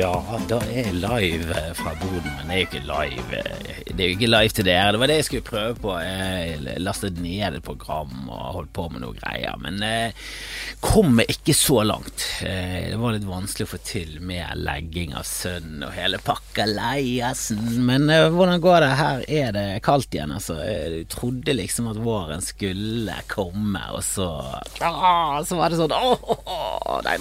Ja, da er jeg live fra Boden, men det er jo ikke live. Det er jo ikke live til dere. Det var det jeg skulle prøve på. Jeg lastet ned et program og holdt på med noe greier, men eh, kom meg ikke så langt. Eh, Det var litt vanskelig å få til med legging av sønn og hele pakka leiasen. Men eh, hvordan går det? Her er det kaldt igjen, altså. Jeg trodde liksom at våren skulle komme, og så ah, Så var det sånn åh, oh, åh, nei.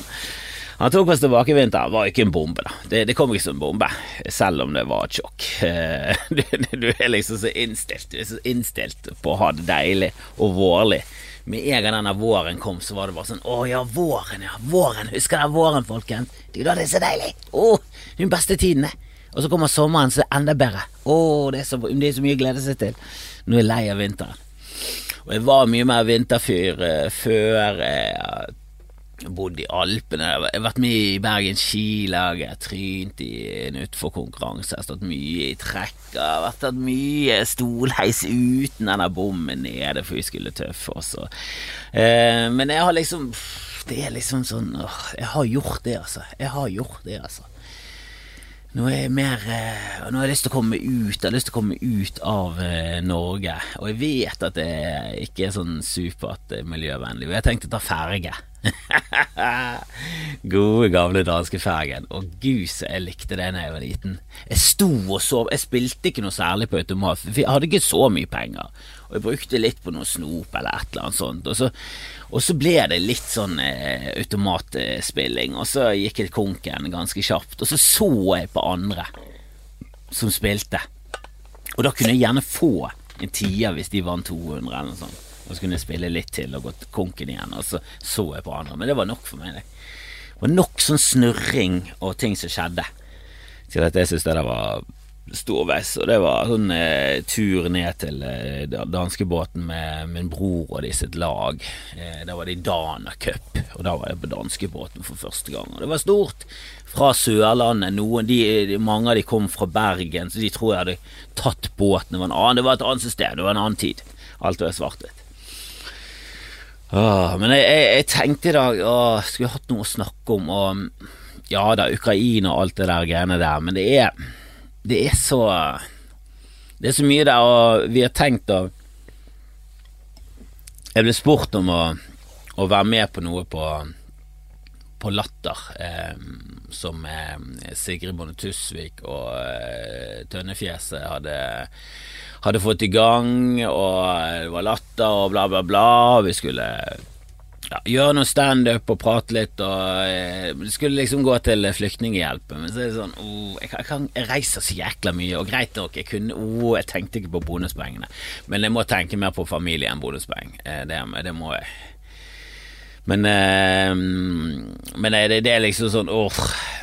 Han tok oss tilbake i vinter. Var ikke en bombe, da. Det, det kom ikke som en bombe, selv om det var et sjokk. Eh, Du, du er liksom så innstilt Du er så innstilt på å ha det deilig og vårlig. Med en gang denne våren kom, så var det bare sånn Å ja, våren, ja. Våren. Husker dere våren, folkens? Det er da det er så deilig. Å, den beste tiden, det. Og så kommer sommeren, så er det enda bedre. Å, det er så, det er så mye å glede seg til. Nå er jeg lei av vinteren. Og jeg var mye mer vinterfyr eh, før. Eh, jeg bodde i Alpene, jeg har vært med i Bergen har trynt i en utforkonkurranse, jeg har stått mye i trekk, jeg har vært tatt mye stolheis uten denne bommen nede, for vi skulle tøffe oss. Eh, men jeg har liksom Det er liksom sånn åh, Jeg har gjort det, altså. Jeg har gjort det, altså. Nå er mer eh, Nå har jeg lyst til å komme ut Jeg har lyst til å komme ut av eh, Norge. Og jeg vet at det ikke er sånn supert eh, miljøvennlig. Og jeg har tenkt å ta ferge. Gode, gamle danskefergen. Å gud, så jeg likte det da jeg var liten. Jeg sto og sov. Jeg spilte ikke noe særlig på automat, for jeg hadde ikke så mye penger. Og jeg brukte litt på noe snop eller et eller annet sånt. Og så, og så ble det litt sånn eh, automatspilling, og så gikk jeg konken ganske kjapt. Og så så jeg på andre som spilte. Og da kunne jeg gjerne få en tier hvis de vant 200 eller noe sånt. Og så kunne jeg spille litt til og gått konken igjen, og så så jeg på andre. Men det var nok for meg. Det var nok sånn snurring og ting som skjedde, til at jeg syntes det der var storveis. Og det var sånn eh, tur ned til eh, da- danskebåten med min bror og de sitt lag. Eh, da var det i Dana Cup, og da var jeg på danskebåten for første gang. Og det var stort. Fra Sørlandet. Noen, de, mange av de kom fra Bergen, så de tror jeg hadde tatt båten. Det var, en annen, det var et annet system, det var en annen tid. Alt var svart-hvitt. Åh, men jeg, jeg, jeg tenkte i dag åh, Skulle hatt noe å snakke om og, Ja da, Ukraina og alt det der greiene der Men det er Det er så Det er så mye der Og vi har tenkt å Jeg ble spurt om å, å være med på noe på På Latter eh, Som eh, Sigrid Bonde Tusvik Og eh, Tønnefjeset hadde hadde fått i gang, og det var latter og bla, bla, bla. Vi skulle ja, gjøre noe standup og prate litt, og det skulle liksom gå til Flyktninghjelpen. Men så er det sånn oh, jeg, kan, jeg reiser så jækla mye, og greit nok, jeg kunne oh, Jeg tenkte ikke på bonuspoengene, men jeg må tenke mer på familie enn bonuspoeng. Det, det må jeg. Men, eh, men det, det er liksom sånn åh,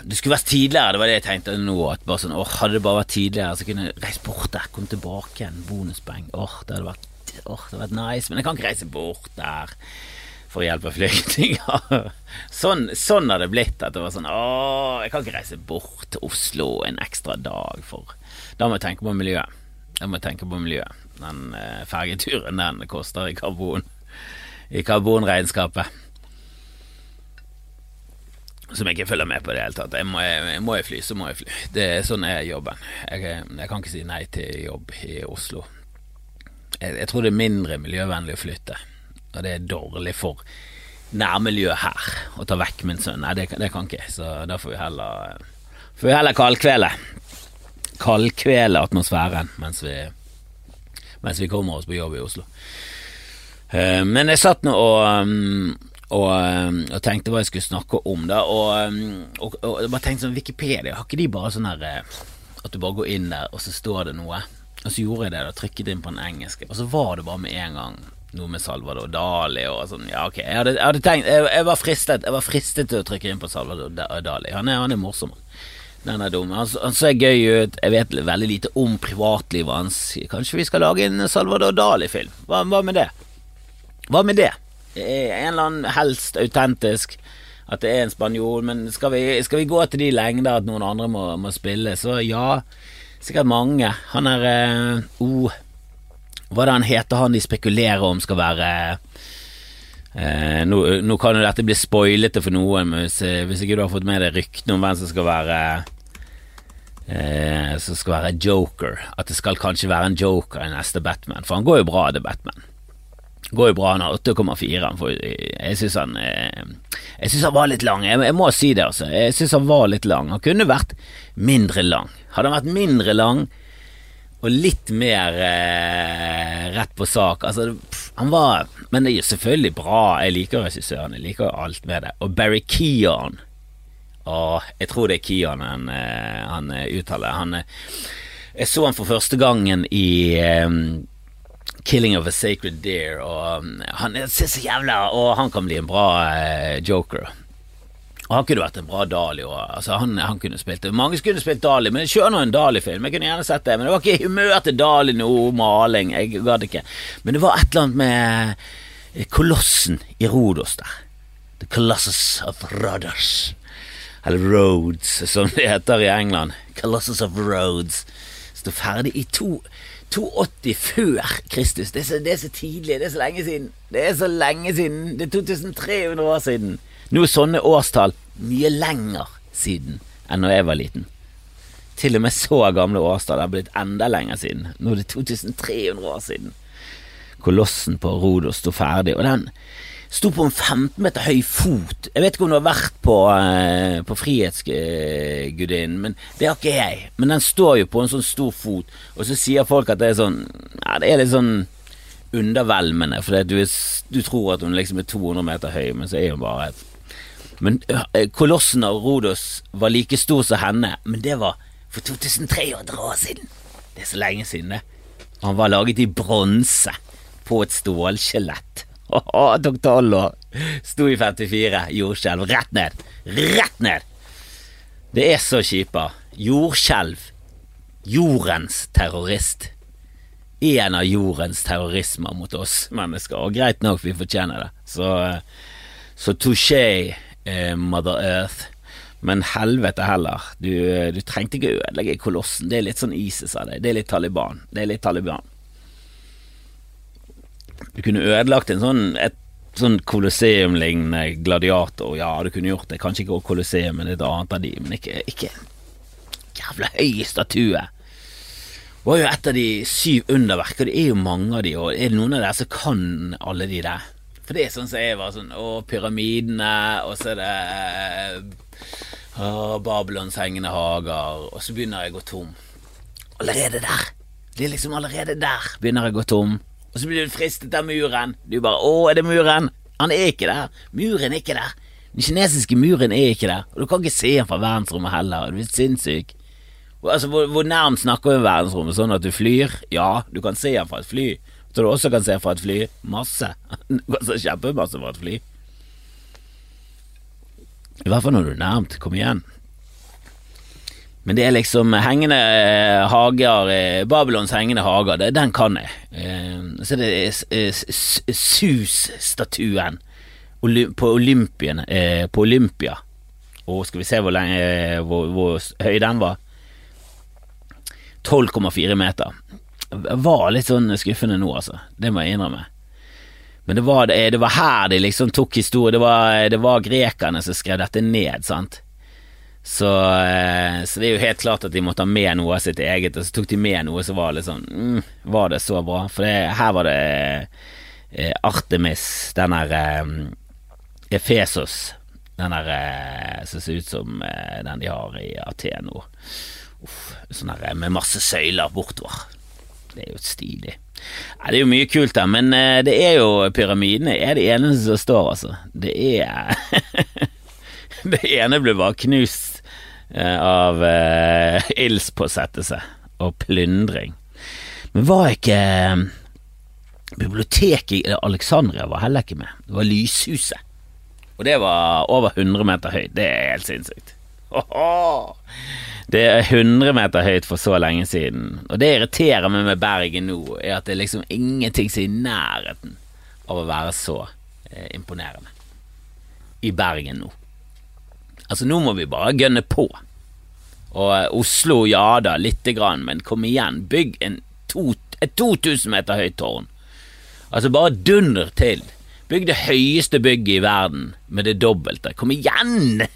Det skulle vært tidligere, det var det jeg tenkte nå. At bare sånn, åh, Hadde det bare vært tidligere, så kunne jeg reist bort der, kom tilbake igjen, bonuspoeng. Åh, det hadde vært, åh, det hadde vært nice. Men jeg kan ikke reise bort der for å hjelpe flyktninger. Sånn, sånn har det blitt. At det var sånn Åh, jeg kan ikke reise bort til Oslo en ekstra dag for Da må jeg tenke på miljøet. Da må jeg tenke på miljøet. Den eh, fergeturen, den koster i karbon. I karbonregnskapet som jeg ikke følger med på i det hele tatt. Jeg må, jeg, må jeg fly, så må jeg fly. Det er sånn er jobben. Jeg, jeg kan ikke si nei til jobb i Oslo. Jeg, jeg tror det er mindre miljøvennlig å flytte, og det er dårlig for nærmiljøet her å ta vekk min sønn. Nei, det, det kan ikke så da får vi heller Får vi heller kaldkvele. Kaldkvele atmosfæren mens vi, mens vi kommer oss på jobb i Oslo. Eh, Men jeg satt nå og um, og, um, og tenkte hva jeg skulle snakke om. da Og, um, og, og jeg bare tenkte sånn Wikipedia, har ikke de bare sånn her eh, At du bare går inn der, og så står det noe? Og så gjorde jeg det, da trykket inn på den engelske, og så var det bare med en gang noe med Salvador Dali og sånn. Ja, ok, jeg hadde, jeg hadde tenkt jeg, jeg var fristet Jeg var fristet til å trykke inn på Salvador Dali. Han er, han er morsom. Den er dum. Han, han ser gøy ut. Jeg vet veldig lite om privatlivet hans. Kanskje vi skal lage en Salvador Dali-film? Hva, hva med det? Hva med det? En eller annen helst autentisk at det er en spanjol, men skal vi, skal vi gå til de lengder at noen andre må, må spille, så ja. Sikkert mange. Han er eh, oh, Hva er det han heter, han de spekulerer om skal være Eh, nå, nå, kan jo dette bli spoilete for noen, men hvis, eh, hvis, ikke du har fått med deg ryktene om hvem som skal være eh, Som skal være Joker, at det skal kanskje være en Joker i neste Batman, for han går jo bra, det Batman. Går jo bra, han har 8,4. Jeg syns han eh, Jeg synes han var litt lang, jeg, jeg må si det, altså. Jeg syns han var litt lang. Han kunne vært mindre lang. Hadde han vært mindre lang og litt mer eh, rett på sak Altså, han var Men det er jo selvfølgelig bra. Jeg liker regissøren, jeg liker alt med det. Og Barry Keon Åh, jeg tror det er Keon han, eh, han eh, uttaler. Han, eh, jeg så han for første gangen i um, 'Killing of a Sacred Deer', og um, han ser så jævla Og han kan bli en bra uh, joker. Og han kunne vært en bra Dali òg. Altså, han, han, kunne spilt det. Mange skulle spilt Dali, men kjør nå en Dali-film. Jeg kunne gjerne sett det, men det var ikke humør til Dali nå, maling. Jeg gadd ikke. Men det var et eller annet med eh, kolossen i Rodos der. The Colossus of Rhodos. Eller Roads, som det heter i England. Colossus of Roads. Står ferdig i to 280 før Kristus. Det er, så, det er, så, tidlig. Det er så lenge siden. Det er så lenge siden. Det er 2300 år siden. Nå er sånne årstall mye lenger siden enn når jeg var liten. Til og med så gamle årstall har blitt enda lenger siden. Nå er det 2300 år siden. Kolossen på Rodos sto ferdig, og den sto på en 15 meter høy fot. Jeg vet ikke om du har vært på, uh, på Frihetsgudinnen, men det har ikke jeg. Men den står jo på en sånn stor fot, og så sier folk at det er sånn Ja, det er litt sånn undervelmende, for du, du, tror at hun liksom er 200 meter høy, men så er hun bare Men uh, kolossen av Rodos var like stor som henne, men det var for 2300 år siden. Det er så lenge siden, det. Han var laget i bronse på et stålskjelett. Tok tolv år. Sto i 54. Jordskjelv. Rett ned. Rett ned! Det er så kjipa. Jordskjelv. Jordens terrorist. En av jordens terrorismer mot oss mennesker. Og greit nok, vi fortjener det. Så, så touché, eh, Mother Earth. Men helvete heller. Du, du trengte ikke ødelegge kolossen. Det er litt sånn ISIS av deg. Det er litt Taliban. Det er litt Taliban. Du kunne ødelagt en sånn et sånn kolosseum-lignende gladiator. Ja, du kunne gjort det. Kanskje ikke kolosseum, men et annet av de, men ikke, ikke jævla høy statue. Det var jo et av de syv underverk, og det er jo mange av de, og er det noen av dere som kan alle de der? For det er sånn som jeg var sånn Å, pyramidene, og så er det å, Babylons hengende hager, og så begynner jeg å gå tom. Allerede der. Det er liksom allerede der begynner jeg å gå tom. Og så blir du fristet av muren. Du bare 'Å, er det muren?' Han er ikke der. Muren er ikke der. Den kinesiske muren er ikke der. Og du kan ikke se den fra verdensrommet heller. Du blir sinnssyk. Altså, hvor, hvor nærmt snakker vi verdensrommet? Sånn at du flyr? Ja, du kan se den fra et fly. Så du også kan se fra et fly. Masse. Se kjempemasse fra et fly. I hvert fall når du er nærmt. Kom igjen. Men det er liksom hengende eh, hager, eh, Babylons hengende hager, det, den kan jeg. Eh, så det er Sus-statuen på Olympien, på Olympia. Og skal vi se hvor, lenge, hvor, hvor høy den var? 12,4 meter. Det var litt sånn skuffende nå, altså. Det må jeg innrømme. Men det var, det var her de liksom tok historie. Det var, det var grekerne som skrev dette ned, sant. Så, eh, så, det er jo helt klart at de måtte ha med noe av sitt eget, og så tok de med noe som var litt sånn mm, Var det så bra? For det, her var det eh, Artemis, den der eh, Efesos, den der eh, som ser ut som eh, den de har i Aten nå. Sånn der med masse søyler bortover. Det er jo stilig. Ja, det er jo mye kult der, men det er jo Pyramidene er det eneste som står, altså. Det er Det ene ble bare knust Eh, av eh, ildspåsettelse og plyndring. Men var ikke eh, Biblioteket i Alexandria var heller ikke med. Det var Lyshuset. Og det var over 100 meter høyt. Det er helt sinnssykt. Det er 100 meter høyt for så lenge siden. Og det irriterer meg med Bergen nå, er at det er liksom ingenting som er i nærheten av å være så eh, imponerende i Bergen nå. Altså, nå må vi bare gønne på. Og eh, Oslo, ja da, lite grann, men kom igjen, bygg to, et 2000 meter høyt tårn. Altså, bare dunder til. Bygg det høyeste bygget i verden med det dobbelte. Kom igjen!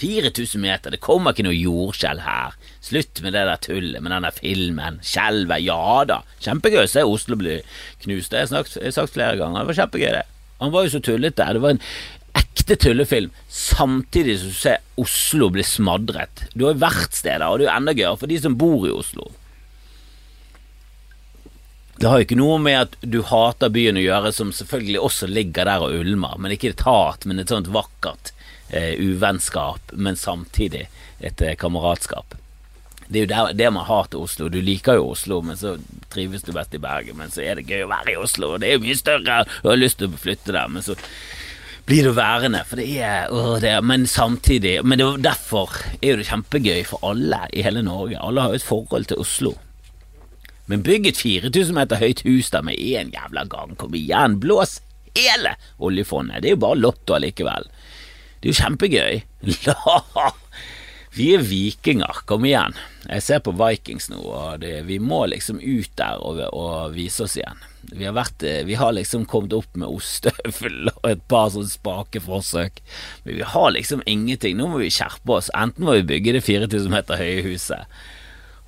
4000 meter, det kommer ikke noe jordskjelv her. Slutt med det der tullet med den der filmen. Skjelvet, ja da. Kjempegøy å se Oslo bli knust. Det har jeg sagt flere ganger. Det var kjempegøy, det. Han var jo så tullete. Det var en ekte tullefilm, samtidig som du ser Oslo bli smadret. Du har jo verksteder, og det er jo enda gøyere for de som bor i Oslo. Det har jo ikke noe med at du hater byen å gjøre, som selvfølgelig også ligger der og ulmer, men ikke et hat, men et sånt vakkert eh, uvennskap, men samtidig et eh, kameratskap. Det er jo der, det man har til Oslo. Du liker jo Oslo, men så trives du best i Bergen. Men så er det gøy å være i Oslo, og det er jo mye større, og har lyst til å flytte der. Men så blir du værende, for det er, øh, det er Men samtidig Men det, derfor er jo det kjempegøy for alle i hele Norge. Alle har jo et forhold til Oslo. Men bygg et 4000 meter høyt hus der med én jævla gang. Kom igjen, blås hele oljefondet. Det er jo bare lotto allikevel. Det er jo kjempegøy. La vi er vikinger, kom igjen. Jeg ser på Vikings nå, og det, vi må liksom ut der og, og vise oss igjen. Vi har, vært, vi har, liksom kommet opp med ostehøvel og et par sånne spake forsøk, men vi har liksom ingenting. Nå må vi skjerpe oss. Enten må vi bygge det 4000 meter høye huset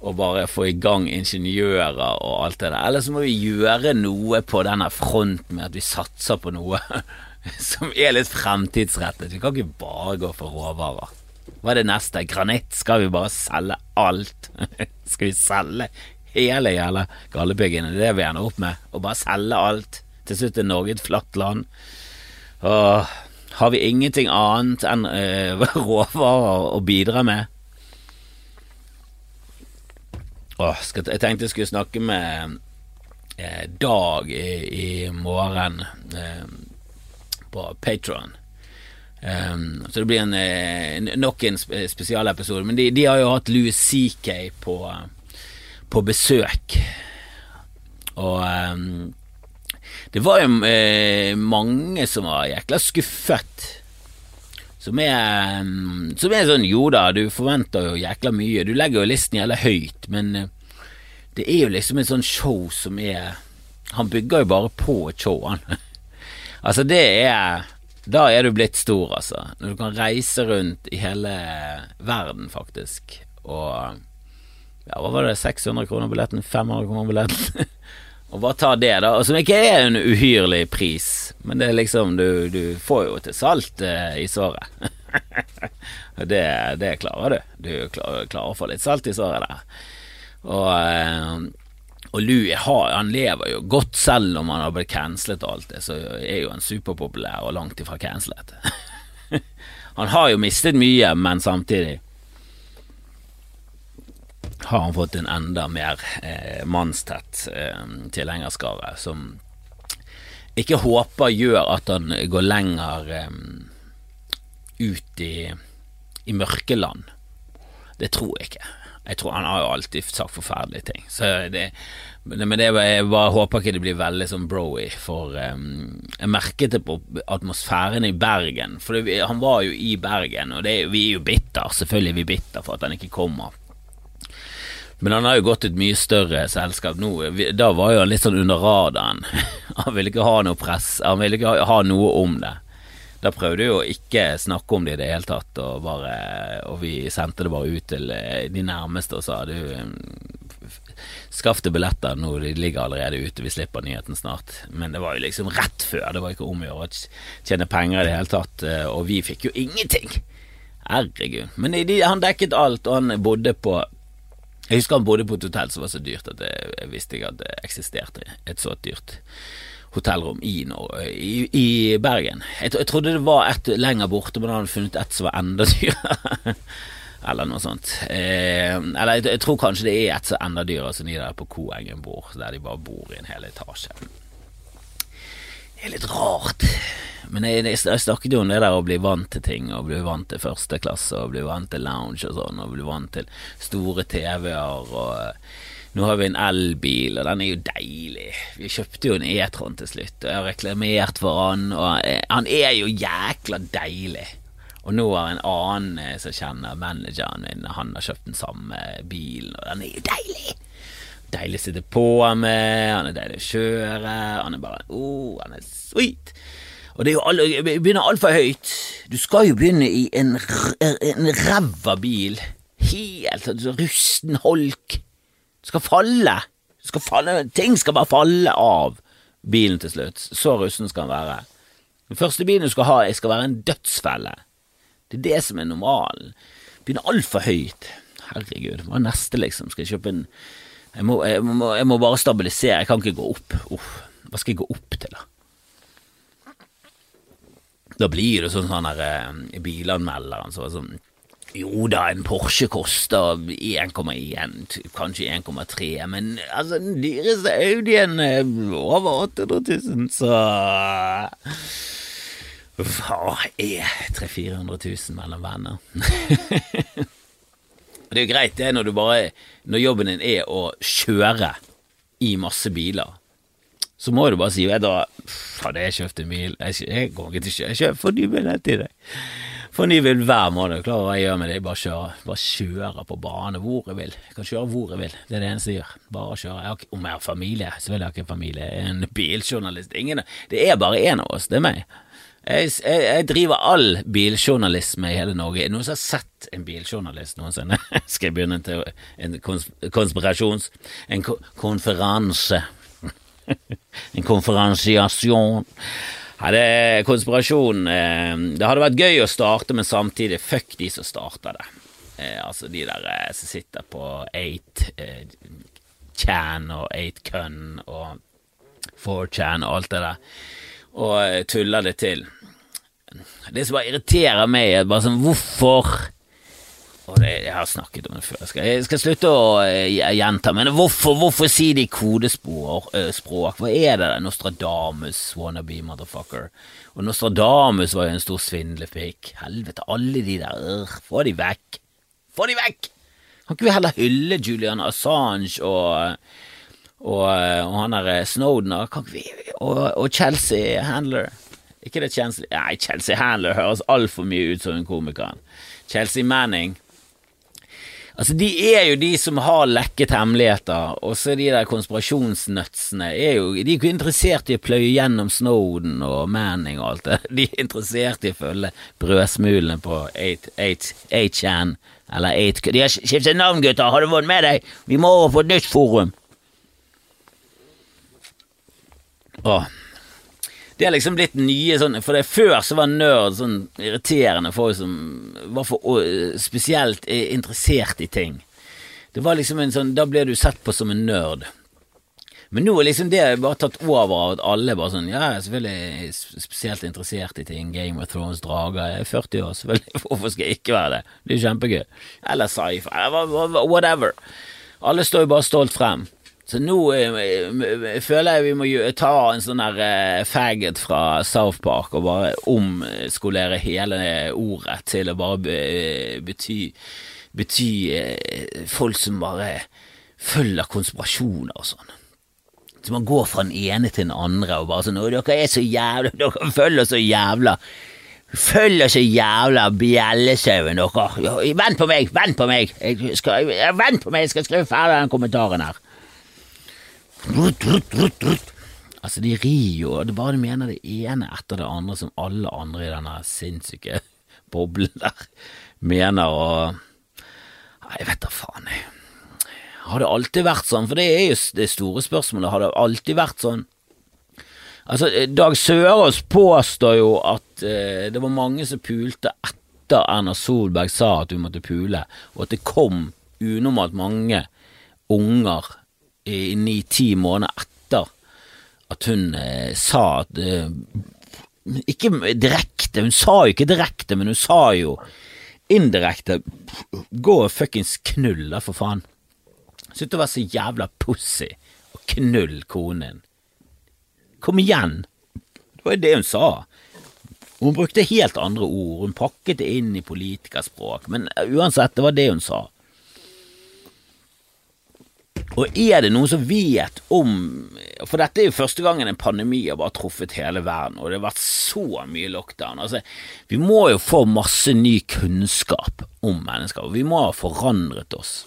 og bare få i gang ingeniører og alt det der, eller så må vi gjøre noe på denne fronten med at vi satser på noe som er litt fremtidsrettet. Vi kan ikke bare gå for råvarer. Hva er det neste? Granitt? Skal vi bare selge alt? Skal vi selge hele jævla Galdhøpiggen? Det er det vi ender opp med. Å bare selge alt. Til slutt er Norge et flatt land. Åh, har vi ingenting annet enn øh, råvarer å bidra med? Åh, skal, jeg tenkte jeg skulle snakke med eh, Dag i, i morgen eh, på Patron. Um, så det blir en, en, nok en spesialepisode. Men de, de, har jo hatt Louis CK på, på besøk. Og um, det var jo eh, mange som var jækla skuffet. Som er, som er sånn Jo da, du forventer jo jækla mye. Du legger jo listen jævla høyt, men uh, det er jo liksom et sånn show som er Han bygger jo bare på showet, altså, det er da er du blitt stor, altså. Når du kan reise rundt i hele verden, faktisk, og ja, hva var det, 600 kroner billetten? 500 kroner billetten? og bare ta det, da. Som ikke er en uhyrlig pris, men det er liksom Du, du får jo til salt eh, i såret. det, det klarer du. Du klarer, klarer, å få litt salt i såret der. Og eh, og Louis har, han lever jo godt selv om han har blitt cancelet og alt det, så er jo han superpopulær og langt ifra cancelet. han har jo mistet mye, men samtidig har han fått en enda mer eh, mannstett eh, tilhengerskare, som ikke håper gjør at han går lenger eh, ut i, i mørkeland. Det tror jeg ikke. Jeg tror Han har jo alltid sagt forferdelige ting. Det, men det, jeg bare håper ikke det blir veldig sånn broy, for um, jeg merket det på atmosfæren i Bergen. For det, han var jo i Bergen, og det, vi er jo bitter. Selvfølgelig er vi bitter for at han ikke kommer. Men han har jo gått et mye større selskap nå. Da var jo han litt sånn under radaren. Han ville ikke ha noe press, han ville ikke ha noe om det. Da prøvde vi å ikke snakke om det i det hele tatt, og, bare, og vi sendte det bare ut til eh, de nærmeste og sa du Skaff deg billetter nå, de ligger allerede ute, vi slipper nyheten snart. Men det var jo liksom rett før, det var ikke om å gjøre å tjene penger i det hele tatt, eh, og vi fikk jo ingenting. Herregud. Men de, han dekket alt, og han bodde på Jeg husker han bodde på et hotell som var så dyrt at jeg, jeg visste ikke at det eksisterte et så dyrt hotellrom i, i, i Bergen. Jeg, jeg, trodde det var et lenger borte, men da hadde funnet et som var enda dyrere. eller noe sånt. Eh, eller jeg, jeg, tror kanskje det er et som er enda dyrere, som de der på Koengen bor, der de bare bor i en hel etasje. Det er litt rart. Men jeg, jeg, snakket jo om det der å bli vant til ting, og bli vant til første klasse, og bli vant til lounge og sånn, og bli vant til store TV-er og nå har vi en elbil, og den er jo deilig. Vi kjøpte jo en E-tron til slutt, og jeg har reklamert for han, og han er jo jækla deilig. Og nå har en annen som kjenner manageren min, han har kjøpt den samme bilen, og den er jo deilig! deilig å sitte på med, han er deilig å kjøre, han er bare oh, han er sweet. Og det er jo alle, begynner altfor høyt. Du skal jo begynne i en, en ræva bil. Helt rusten holk. Skal falle. Skal falle. Ting skal bare falle av bilen til slutt. Så russen skal den være. Den første bilen du skal ha, skal være en dødsfelle. Det er det som er normalen. Begynner altfor høyt. Herregud, hva er neste, liksom? Skal jeg kjøpe en jeg må, jeg, må, jeg må, bare stabilisere, jeg kan ikke gå opp. Uff, hva skal jeg gå opp til, da? Da blir det sånn sånn her eh, bilanmelderen så sånn jo da, en Porsche koster 1,1, kanskje 1,3, men altså, den dyreste Audien er over 800 000, så Hva er 300 000-400 000 mellom venner? det er jo greit, det, når du bare Når jobben din er å kjøre i masse biler så må du bare si vet du hadde jeg kjøpt en bil Jeg, jeg går ikke til å kjøpe, for ny billett til deg. For ny vil hver måned. Klarer hva jeg gjør med det? Bare kjører, bare kjøre på bane hvor jeg vil. Jeg kan kjøre hvor jeg vil. Det er det eneste jeg gjør. Bare kjøre. Jeg har, om jeg har familie, selvfølgelig har jeg ikke familie. Jeg er en biljournalist. Ingen, det er bare én av oss. Det er meg. Jeg, jeg, jeg, driver all biljournalisme i hele Norge. Er det noen som har sett en biljournalist noensinne? Skal jeg begynne til en konspirasjons... En konferanse en konferansiasjon. Hadde konspirasjon eh, Det hadde vært gøy å starte, men samtidig fuck de som starta det. Eh, altså de der eh, som sitter på 8chan og 8cun og 4chan og alt det der, og tuller det til. Det som bare irriterer meg, er bare sånn Hvorfor og det, Jeg har snakket om det før. Jeg skal, jeg skal slutte å uh, gjenta, men hvorfor, hvorfor si de kodespråk? Uh, Hva er det der? Nostradamus, wannabe motherfucker. Og Nostradamus var jo en stor svindlepikk. Helvete, alle de der. Ør, få de vekk. Få de vekk! Kan ikke vi heller hylle Julian Assange og, og, og han der Snowden vi, og, og Chelsea Handler? Ikke det Chelsea Nei, Chelsea Handler høres altfor mye ut som en komiker. Chelsea Manning Altså, De er jo de som har lekket hemmeligheter, og så de der konspirasjonsnøtsene er jo De er ikke interessert i å pløye gjennom Snowden og Manning og alt det. De er interessert i å følge brødsmulene på 8chan eller 8 De har skiftet navn, gutter, har du vært med deg? Vi må over på et nytt forum. Åh. Det er liksom blitt nye sånn For det før så var nerd sånn irriterende folk som var for spesielt interessert i ting. Det var liksom en sånn Da ble du sett på som en nerd. Men nå er liksom det bare tatt over av at alle bare sånn Ja, selvfølgelig spesielt interessert i ting. Game of Thrones, drager. Jeg er 40 år, selvfølgelig. Hvorfor skal jeg ikke være det? Det er jo kjempegøy. Eller sci-fi. Whatever. Alle står jo bare stolt frem. Så nå jeg, jeg, føler jeg vi må ta en sånn der uh, faggot fra South Park og bare omskolere hele ordet til å bare bety, bety folk som bare følger konspirasjoner og sånn. Så man går fra den ene til den andre og bare sånn 'Å, dere er så jævla Dere følger så jævla Følger så jævla bjellesauen, dere. Vent på meg! Vent på meg! Jeg skal, vent på meg, jeg skal skrive ferdig den kommentaren her. Altså, de rir jo, og det bare mener det ene etter det andre som alle andre i denne sinnssyke boblen der mener, og Jeg vet da faen, jeg. Har det alltid vært sånn? For det er jo det store spørsmålet. Har det alltid vært sånn? Altså, Dag Sørås påstår jo at eh, det var mange som pulte etter Erna Solberg sa at hun måtte pule, og at det kom unormalt mange unger i ni-ti måneder etter at hun eh, sa at eh, Ikke direkte, hun sa jo ikke direkte, men hun sa jo indirekte Gå og fuckings knull, da, for faen. Slutt å være så jævla pussy og knull konen din. Kom igjen! Det var jo det hun sa. Hun brukte helt andre ord, hun pakket det inn i politikerspråk, men uansett, det var det hun sa. Og er det noen som vet om For dette er jo første gangen en pandemi har bare truffet hele verden, og det har vært så mye lockdown. Altså, vi må jo få masse ny kunnskap om mennesker, og vi må ha forandret oss.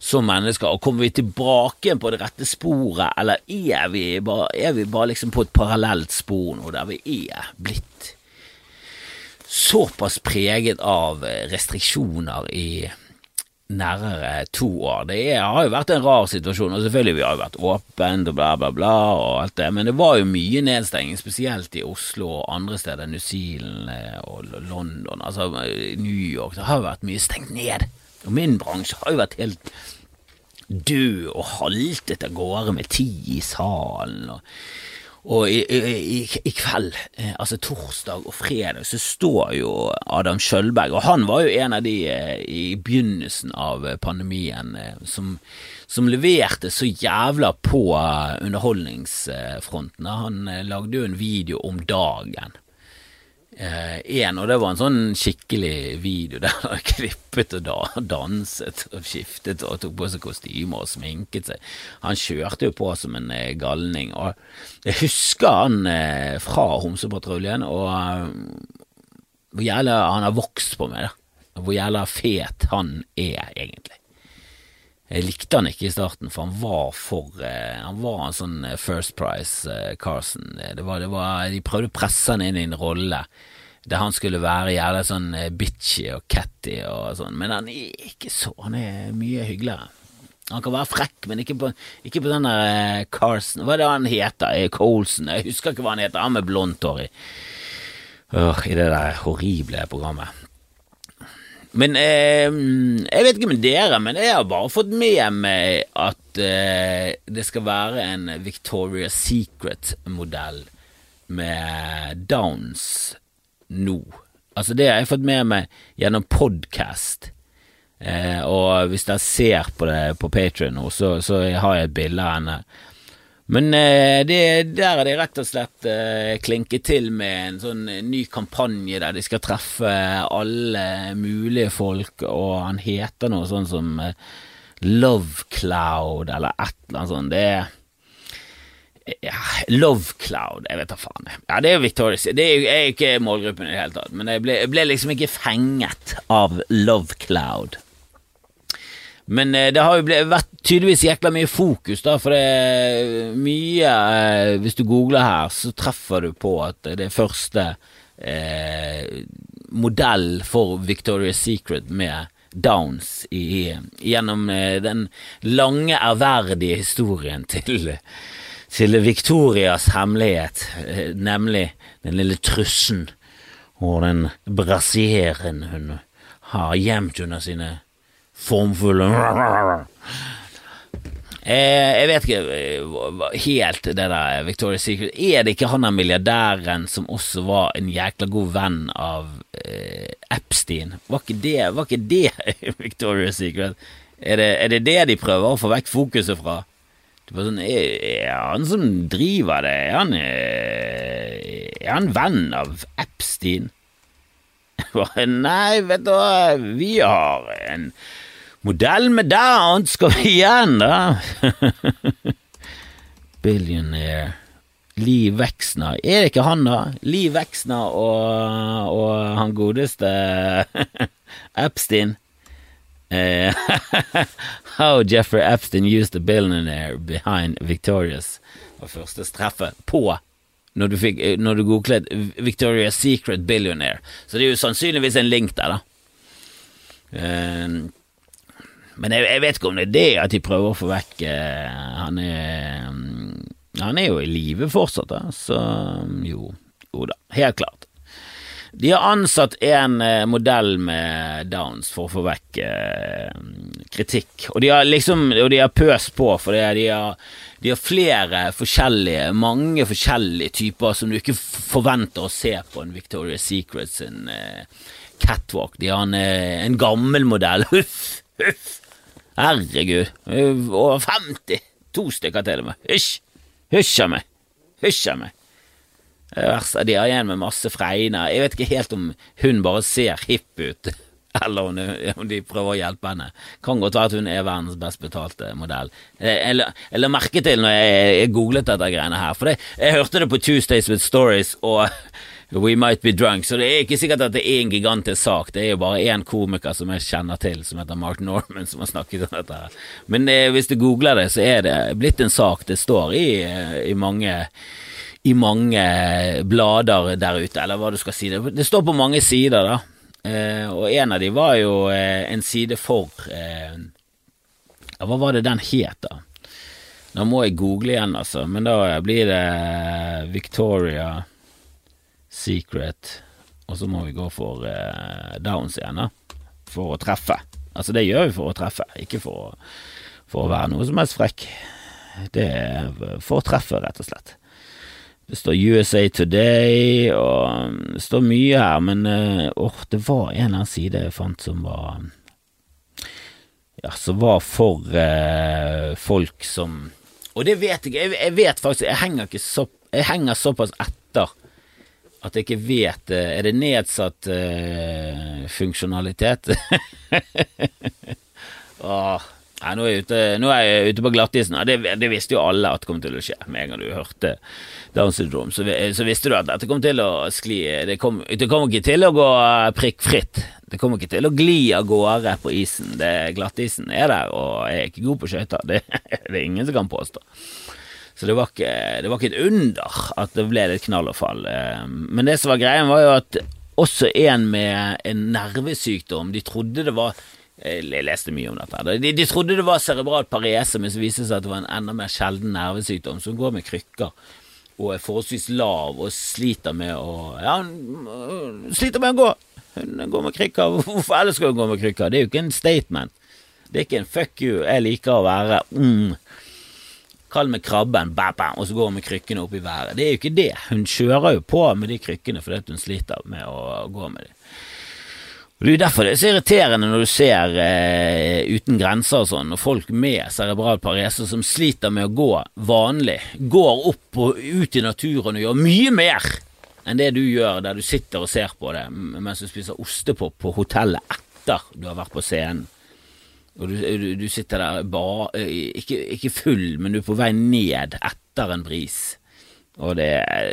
som mennesker, og kommer vi tilbake på det rette sporet, eller er vi bare, er vi bare liksom på et parallelt spor nå, der vi er blitt såpass preget av restriksjoner i nærmere to år. Det er, har jo vært en rar situasjon, og selvfølgelig vi har jo vært åpent og bla, bla, bla, og alt det, men det var jo mye nedstenging, spesielt i Oslo og andre steder, New Zealand eh, og London, altså New York. Det har jo vært mye stengt ned. Og min bransje har jo vært helt død og haltet av gårde med ti i salen. og og i, i, i, kveld, eh, altså torsdag og fredag, så står jo Adam Skjølberg, og han var jo en av de eh, i begynnelsen av pandemien som, som leverte så jævla på underholdningsfronten. Han lagde jo en video om dagen én, eh, og det var en sånn skikkelig video der han klippet og da, danset og skiftet og tok på seg kostymer og sminket seg. Han kjørte jo på som en eh, galning, og jeg husker han eh, fra Homsepatruljen, og hvor jævla han har vokst på meg, da. Hvor jævla fet han er, egentlig. Jeg likte han ikke i starten, for han var for uh, Han var en sånn First Price uh, Carson. Det var, det var, de prøvde å presse han inn i en rolle der han skulle være jævla sånn bitchy og catty og sånn, men han er ikke så. Han er mye hyggeligere. Han kan være frekk, men ikke på, ikke på den der Carson Hva er det han heter? Colson? Jeg husker ikke hva han heter. Han med blondt hår i, Øh, i det der horrible programmet. Men eh, jeg vet ikke med dere, men jeg har bare fått med meg at eh, det skal være en Victoria's Secret-modell med Downs nå. Altså, det har jeg fått med meg gjennom podkast. Eh, og hvis dere ser på det på Patrion nå, så, så, har jeg et bilde av henne men eh, det, der er de rett og slett eh, klinket til med en sånn ny kampanje der de skal treffe alle mulige folk, og han heter noe sånn som eh, Love Cloud eller et eller annet sånt. Det er ja, Love Cloud, jeg vet da faen. Ja, det er jo Victorious. Det er jo ikke målgruppen i det hele tatt, men jeg ble, jeg ble liksom ikke fenget av Love Cloud. Men eh, det har jo vært tydeligvis jækla mye fokus, da, for det er mye eh, Hvis du googler her, så treffer du på at det første eh, modell for Victoria's Secret med Downs i, gjennom eh, den lange, ærverdige historien til, til Victorias hemmelighet, nemlig den lille trussen og den brasieren hun har gjemt under sine formfulle eh, Jeg vet ikke eh, helt det der Victoria's Secret Er det ikke han der milliardæren som også var en jækla god venn av eh, Epstein? Var ikke det, var ikke det Victoria's Secret? Er det, er det, det de prøver å få vekk fokuset fra? Sånn, er, han som driver det, er han, eh, er han venn av Epstein? Nei, vet du hva, vi har en Modell med down skal vi igjen, da. Billionaire. Liv Veksna. Er det ikke han, da? Liv Veksna og, og han godeste Epstein. Uh, how Jeffrey Epstein used the billionaire behind Victoria's var første streffet på når du, fikk, når du googlet Victoria's Secret Billionaire. Så det er jo sannsynligvis en link der, da. Uh, men jeg, jeg, vet ikke om det er det at de prøver å få vekk eh, Han er um, Han er jo i live fortsatt, da, så jo, jo da, helt klart. De har ansatt en eh, modell med downs for å få vekk eh, kritikk, og de har liksom Og de har pøst på, for det, de, har, de har flere forskjellige, mange forskjellige typer som du ikke forventer å se på en Victoria's Secret sin catwalk. De har en, en gammel modell, huff, huff Herregud, over 50! To stykker til og med. Hysj! Hysj av meg! Hysj av meg! Det verste, de har igjen med masse fregner. Jeg vet ikke helt om hun bare ser hipp ut, eller om de prøver å hjelpe henne. Kan godt være at hun er verdens best betalte modell. Jeg la merke til når jeg, jeg googlet dette greiene her, for det, jeg hørte det på Tuesdays with Stories, og We Might Be Drunk. Så det er ikke sikkert at det er en gigantisk sak. Det er jo bare én komiker som jeg kjenner til, som heter Mark Norman, som har snakket om dette. her. Men eh, hvis du googler det, så er det blitt en sak. Det står i, eh, i mange i mange blader der ute, eller hva du skal si. Det, det står på mange sider, da. Eh, og en av de var jo eh, en side for eh, ja, Hva var det den het, da? Nå må jeg google igjen, altså, men da blir det Victoria Secret, og så må vi gå for eh, Downs igjen, da. For å treffe. Altså, det gjør vi for å treffe, ikke for å, for å være noe som helst frekk. Det er for å treffe, rett og slett. Det står USA Today, og det står mye her, men eh, åh, det var en eller annen side jeg fant som var Ja, som var for eh, folk som Og det vet jeg, jeg, jeg vet faktisk Jeg henger så Jeg henger såpass etter at jeg ikke vet eh, Er det nedsatt uh, funksjonalitet? Åh, nei, nå er, jeg ute, nå er jeg ute på glattisen. Det, det visste jo alle at kom til å skje med en gang du hørte Downs syndrome, Så, så visste du at dette kom til å skli Det kom, det kom ikke til å gå prikkfritt. Det kommer ikke til å gli av gårde på isen. Det, glattisen er der, og jeg er ikke god på skøyter. Det, det er ingen som kan påstå. Så det var, ikke, det var ikke et under at det ble litt knall og fall. Eh, Men det som var greien, var jo at også en med en nervesykdom De trodde det var Jeg leste mye om dette. De, de trodde det var cerebral parese, men så viste det seg at det var en enda mer sjelden nervesykdom som går med krykker og er forholdsvis lav og sliter med å Ja, sliter med å gå. Hun går med krykker. Hvorfor ellers skal hun gå med krykker? Det er jo ikke en statement. Det er ikke en fuck you. Jeg liker å være mm, Kall meg krabben, bam, bam, og så går hun med krykkene opp i været. Det er jo ikke det. Hun kjører jo på med de krykkene fordi hun sliter med å gå med dem. Og Det er jo derfor det er så irriterende når du ser eh, Uten grenser og sånn, og folk med cerebral parese som sliter med å gå vanlig, går opp og ut i naturen og gjør mye mer enn det du gjør der du sitter og ser på det mens du spiser ostepop på hotellet etter du har vært på scenen. Og du, du, sitter der ba, ikke, ikke full, men du er på vei ned etter en bris, og det,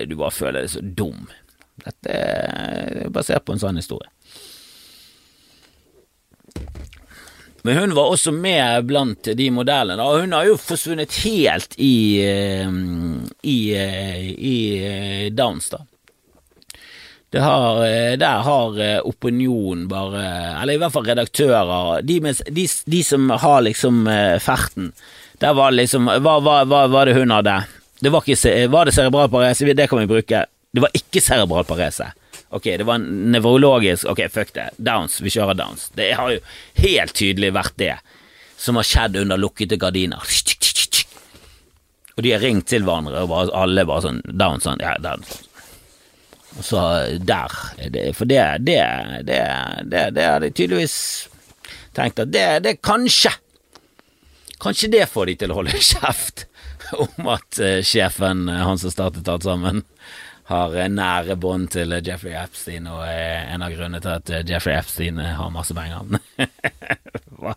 du bare føler deg så dum. Dette er basert på en sånn historie. Men hun var også med blant de modellene, og hun har jo forsvunnet helt i, i, i, eh, i eh, dans, da. Det har, der har opinion bare Eller i hvert fall redaktører De, med, de, de som har liksom ferten Der var liksom Hva var det hun hadde? Det var, ikke, var det cerebral parese? Det kan vi bruke. Det var ikke cerebral parese. Ok, det var nevrologisk Ok, fuck det. Downs. Vi kjører downs. Det har jo helt tydelig vært det som har skjedd under lukkede gardiner. Og de har ringt til hverandre, og alle bare sånn Downs sånn Ja, downs. Så der For det, det, det, det, har de tydeligvis tenkt at det, det kanskje Kanskje det får de til å holde kjeft om at uh, sjefen, han som startet alt sammen, har nære bånd til Jeffrey Epstein, og er en av grunnene til at Jeffrey Epstein har masse penger. hva,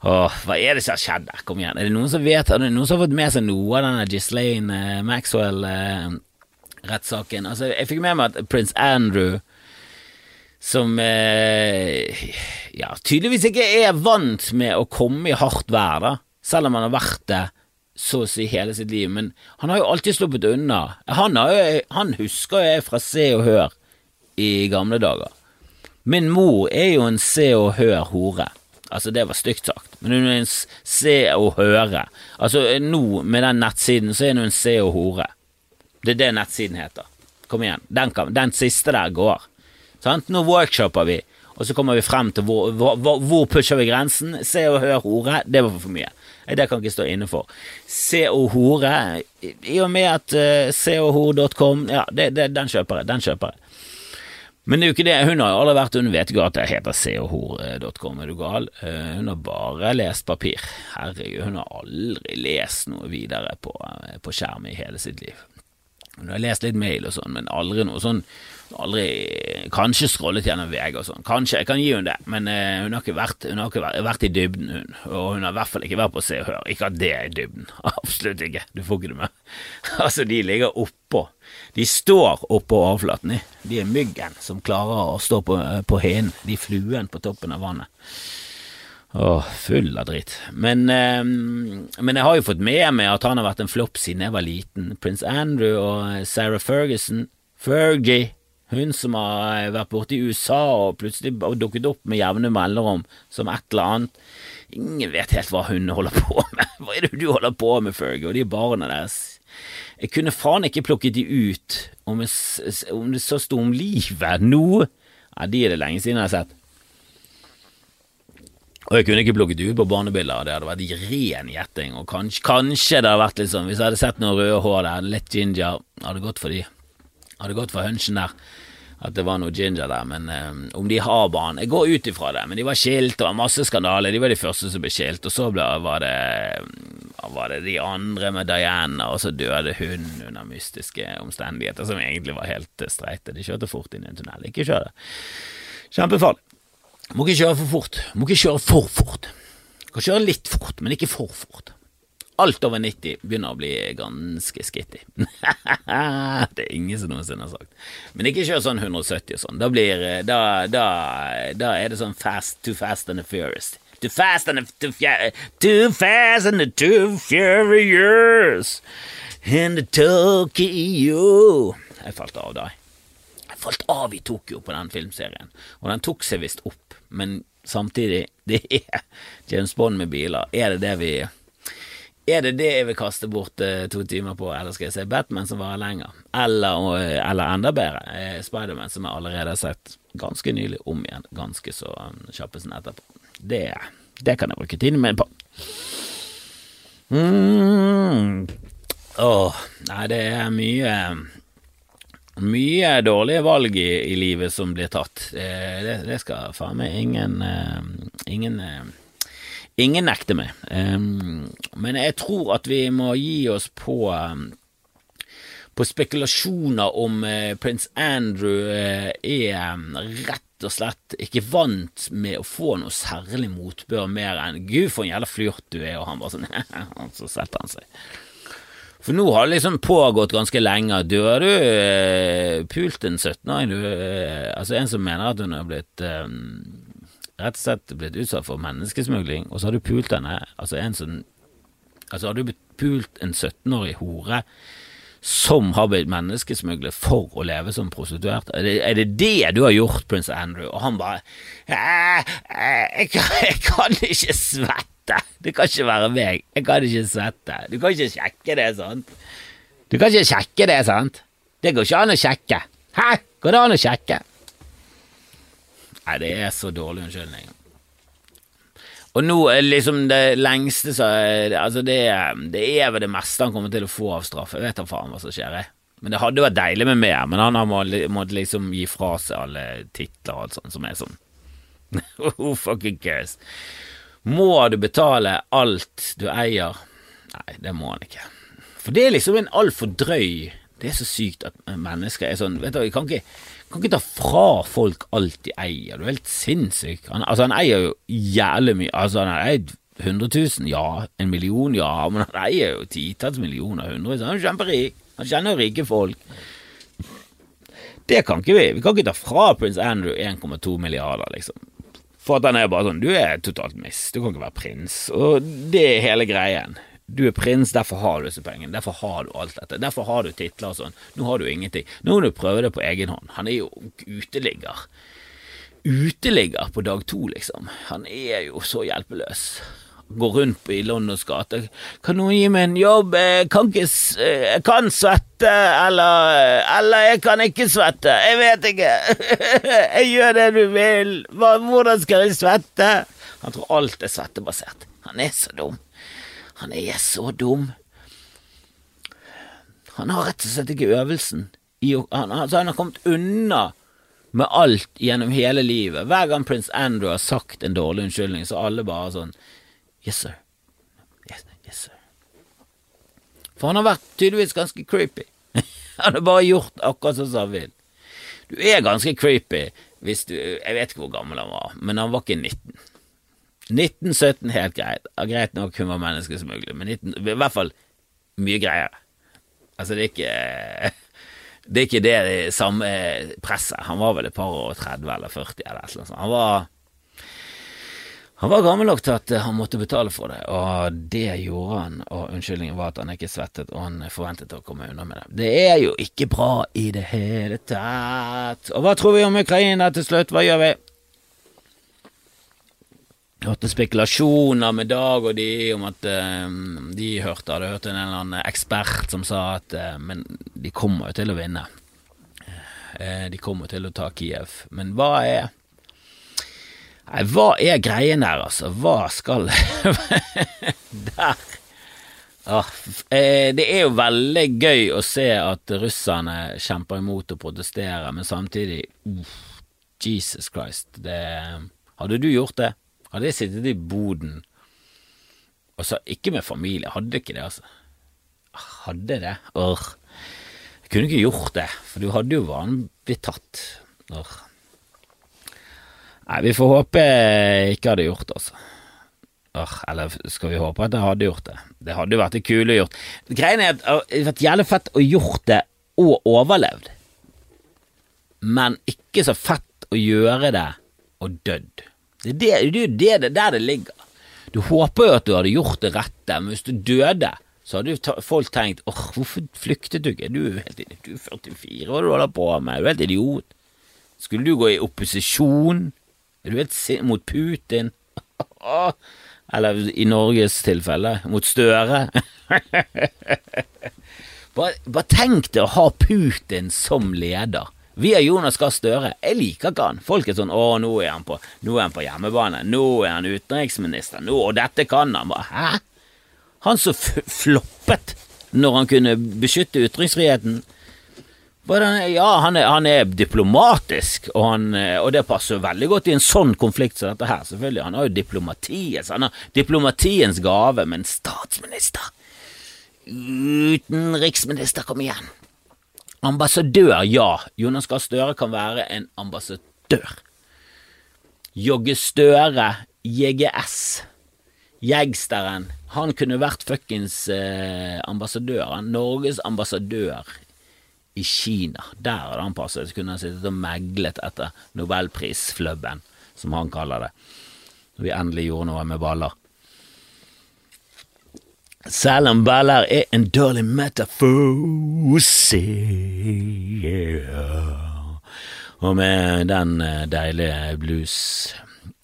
åh, hva er det som har skjedd der? Kom igjen. Er det noen som vet, er det noen som har fått med seg noe av denne Ghislaine Maxwell? Rettssaken. Altså, jeg fikk med meg at prins Andrew, som eh, ja, tydeligvis ikke er vant med å komme i hardt vær, da, selv om han har vært det så å si hele sitt liv, men han har jo alltid sluppet unna. Han, har jo, han husker jo jeg fra Se og Hør i gamle dager. Min mor er jo en Se og Hør-hore. Altså, det var stygt sagt, men hun er en Se og Høre. Altså, nå, med den nettsiden, så er hun en Se og Hore. Det er det nettsiden heter. Kom igjen, den, kan, den siste der går. Sant? Nå workshopper vi, og så kommer vi frem til hvor, hvor, hvor pusher vi grensen. Se og hør hore, det var for mye. Det kan ikke stå inne for. Se og hore, i og med at uh, seoghore.com, ja, det, det, den kjøper jeg. Den kjøper jeg. Men det er jo ikke det, hun har jo aldri vært Hun vet jo at det heter seoghore.com, er du gal? Uh, hun har bare lest papir. Herregud, hun har aldri lest noe videre på, uh, på skjerm i hele sitt liv. Hun har lest litt mail og sånn, men aldri noe sånn Aldri Kanskje scrollet gjennom VG og sånn. Kanskje, jeg kan gi henne det, men uh, hun har ikke, vært, hun har ikke vært, vært, i dybden, hun. Og hun har i hvert fall ikke vært på Se og Hør. Ikke at det er i dybden. Absolutt ikke. Du får ikke det med. altså, de ligger oppå. De står oppå overflaten, de. De er myggen som klarer å stå på, på hinen. De fluen på toppen av vannet. Åh, full av dritt. Men, eh, men, jeg har jo fått med meg at han har vært en flopp siden jeg var liten. Prins Andrew og Sarah Ferguson. Fergie. Hun som har vært borte i USA og plutselig dukket opp med jevne mellomrom som et eller annet. Ingen vet helt hva hun holder på med. Hva er det du holder på med, Fergie, og de barna deres? Jeg kunne faen ikke plukket de ut om, jeg, om det så sto om livet nå. Ja, de er det lenge siden jeg har sett. Og jeg kunne ikke plukket ut på barnebilder, det hadde vært ren gjetting. Og kanskje, kanskje, det hadde vært litt sånn, hvis jeg hadde sett noen røde hår der, litt ginger, hadde gått for de. Hadde gått for hunchen der at det var noe ginger der, men um, om de har barn Jeg går ut ifra det, men de var skilt, det var masse skandaler. De var de første som ble skilt, og så ble, var, det, var det de andre med Diana, og så døde hun under mystiske omstendigheter som egentlig var helt streite. De kjørte fort inn i en tunnel. Ikke kjør det. Kjempefarlig. Må ikke kjøre for fort. Må ikke kjøre for fort. Kan kjøre litt fort, men ikke for fort. Alt over 90 begynner å bli ganske skitty. det er ingen som noensinne har sagt. Men ikke kjør sånn 170 og sånn. Da blir da, da, da er det sånn fast, too fast and the furious. Too fast and the too, too fast and the too furious in the Tokyo. Jeg falt av da. Jeg falt av i Tokyo på den filmserien, og den tok seg visst opp, men samtidig, det er James Bond med biler. Er det det vi er det det jeg vil kaste bort uh, to timer på, eller skal jeg se Batman som varer lenger? Eller, uh, eller enda bedre, uh, Spiderman som jeg allerede har sett ganske nylig om igjen, ganske så um, kjappesen etterpå. Det, det kan jeg bruke tiden min på. Mm. Åh, nei, det er mye mye dårlige valg i, i livet som blir tatt. Det, det skal faen meg ingen ingen Ingen nekter meg, um, men jeg tror at vi må gi oss på um, på spekulasjoner om uh, prins Andrew uh, er rett og slett ikke vant med å få noe særlig motbør mer enn 'gud, for en jævla flørt du er', og han bare sånn Så setter han seg. For nå har det liksom pågått ganske lenge. Har du eh, pult en 17-åring, du Altså en som mener at hun har blitt rett og slett blitt utsatt for menneskesmugling, og så har du pult henne, altså en som Altså har du pult en 17-årig hore som har blitt menneskesmuglet for å leve som prostituert? Er det, er det det du har gjort, prins Andrew? Og han bare jeg, jeg, jeg, kan ikke svette. Det kan ikke være meg. Jeg kan ikke svette. Du kan ikke sjekke det, sant? Du kan ikke sjekke det, sant? Det går ikke an å sjekke. Hæ? Går det an å sjekke? Nei, det er så dårlig unnskyldning. Og nå er liksom det lengste så Altså, det, det er vel det meste han kommer til å få av straff. Jeg vet da faen hva som skjer, jeg. Men det hadde vært deilig med mer, men han har måttet liksom gi fra seg alle titler og alt sånt som er sånn Who fucking cares? Må du betale alt du eier? Nei, det må han ikke. For det er liksom en altfor drøy Det er så sykt at mennesker er sånn Vet du, jeg kan ikke kan ikke ta fra folk alt de eier. Du er helt sinnssyk. Han, altså, han eier jo jævlig mye. Altså, han har eid 100 000, ja. En million, ja. Men han eier jo titalls millioner, hundre. Han er kjemperik. Han kjenner jo rike folk. Det kan ikke vi. Vi kan ikke ta fra prins Andrew 1,2 milliarder, liksom. For at han er bare sånn Du er totalt miss. Du kan ikke være prins. Og det er hele greien. Du er prins, derfor har du disse pengene. Derfor har du alt dette. Derfor har du titler og sånn. Nå har du ingenting. Nå må du prøve det på egen hånd. Han er jo uteligger. Uteligger på dag to, liksom. Han er jo så hjelpeløs. Går rundt på i Londons gater. Kan noen gi meg en jobb? Jeg kan ikke Jeg kan svette, eller Eller jeg kan ikke svette. Jeg vet ikke. Jeg gjør det du vil. Hvordan skal jeg svette? Han tror alt er svettebasert. Han er så dum. Han er så dum. Han har rett og slett ikke øvelsen. Han, altså han har kommet unna med alt gjennom hele livet. Hver gang prins Andrew har sagt en dårlig unnskyldning, så alle bare sånn Yes, sir. Yes, yes, sir. For han har vært tydeligvis ganske creepy. Han har bare gjort akkurat sånn som han vil. Du er ganske creepy hvis du Jeg vet ikke hvor gammel han var, men han var ikke 19. 1917, helt greit. Greit nok hun var menneskesmugler, men 19, i hvert fall mye greiere. Altså, det er ikke Det er ikke det, det samme presset. Han var vel et par og 30 eller 40 eller et eller annet sånt. Han var han var gammel nok til at han måtte betale for det, og det gjorde han. Og unnskyldningen var at han ikke svettet, og han forventet å komme unna med det. Det er jo ikke bra i det hele tatt. Og hva tror vi om Ukraina til slutt? Hva gjør vi? Hørte spekulasjoner med Dag og de om at um, de hørte, hadde hørt en eller annen ekspert som sa at uh, Men de kommer jo til å vinne. Uh, de kommer til å ta Kiev. Men hva er Nei, hva er greien der, altså? Hva skal Der. Ah, det er jo veldig gøy å se at russerne kjemper imot og protesterer, men samtidig uh, Jesus Christ. Det, hadde du gjort det? Hadde jeg sittet i boden og så Ikke med familie, hadde ikke det, altså. Hadde det? Orr. Jeg kunne ikke gjort det, for du hadde jo vanlig tatt. Orr. Nei, vi får håpe jeg ikke hadde gjort det, altså. Eller skal vi håpe at jeg hadde gjort det? Det hadde jo vært det kule å gjort. Greien er at det hadde vært jævlig fett å gjort det og overlevd, men ikke så fett å gjøre det og dødd. Det er jo det, det, der det ligger. Du håper jo at du hadde gjort det rette, men hvis du døde, så hadde jo folk tenkt åh, hvorfor flyktet du ikke? Du er jo helt du er 44, hva du holder på med? Du er helt idiot. Skulle du gå i opposisjon? Er du helt sint mot Putin? Eller i Norges tilfelle, mot Støre. bare, bare tenk deg å ha Putin som leder. Vi er Jonas Gahr Støre. Jeg liker ikke han. Folk er sånn 'Å, nå er han på, nå er han på hjemmebane. Nå er han utenriksminister. Nå, og dette kan han.' Bare, Hæ? Han som floppet når han kunne beskytte ytringsfriheten. Ja, han er, han er diplomatisk, og, han, og, det passer veldig godt i en sånn konflikt som dette her, selvfølgelig. Han har jo diplomatiets, han har diplomatiens gave, men statsminister Utenriksminister, kom igjen. Ambassadør, ja. Jonas Gahr Støre kan være en ambassadør. Jogge Støre, JGS, Jegsteren. Han kunne vært fuckings eh, ambassadør. Norges ambassadør i Kina. Der hadde han passet. Så kunne han sittet og meglet etter nobelprisflubben, som han kaller det. Når vi endelig gjorde noe med baller. Selv om baller er en dårlig metafose yeah. Og med den eh, deilige blues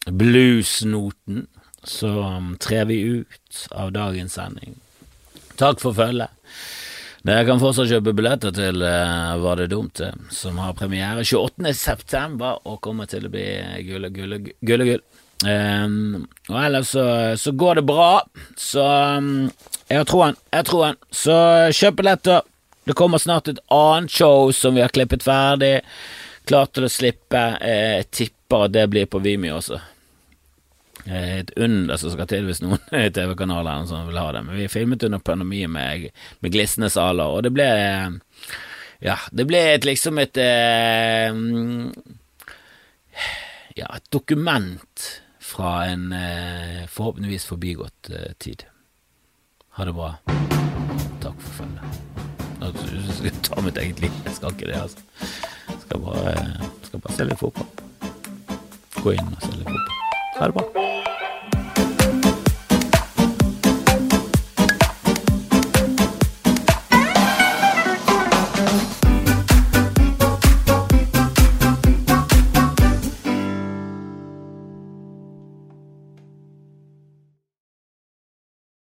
bluesnoten så um, trer vi ut av dagens sending. Takk for følget. Dere kan fortsatt kjøpe billetter til uh, Var det dumt, eh, som har premiere 28. september og kommer til å bli gull og gull og gull. Og gull. Um, og ellers så, så, går det bra, så um, jeg har troen, jeg har troen. Så kjøp billetter. Det kommer snart et annet show som vi har klippet ferdig. Klart til å slippe. Jeg tipper at det blir på Vimeo også. Eh, et under som skal til hvis noen TV-kanaler vil ha det. Men vi filmet under pandemien med, med glisne saler, og det ble Ja, det ble et, liksom et eh, Ja, et dokument fra en eh, forhåpentligvis forbigått tid. Ha det bra. Takk for følget. Jeg skal ta mitt eget liv. Jeg skal ikke det, altså. Jeg skal bare, skal bare selge fotball. Gå inn og selge fotball. Merhaba.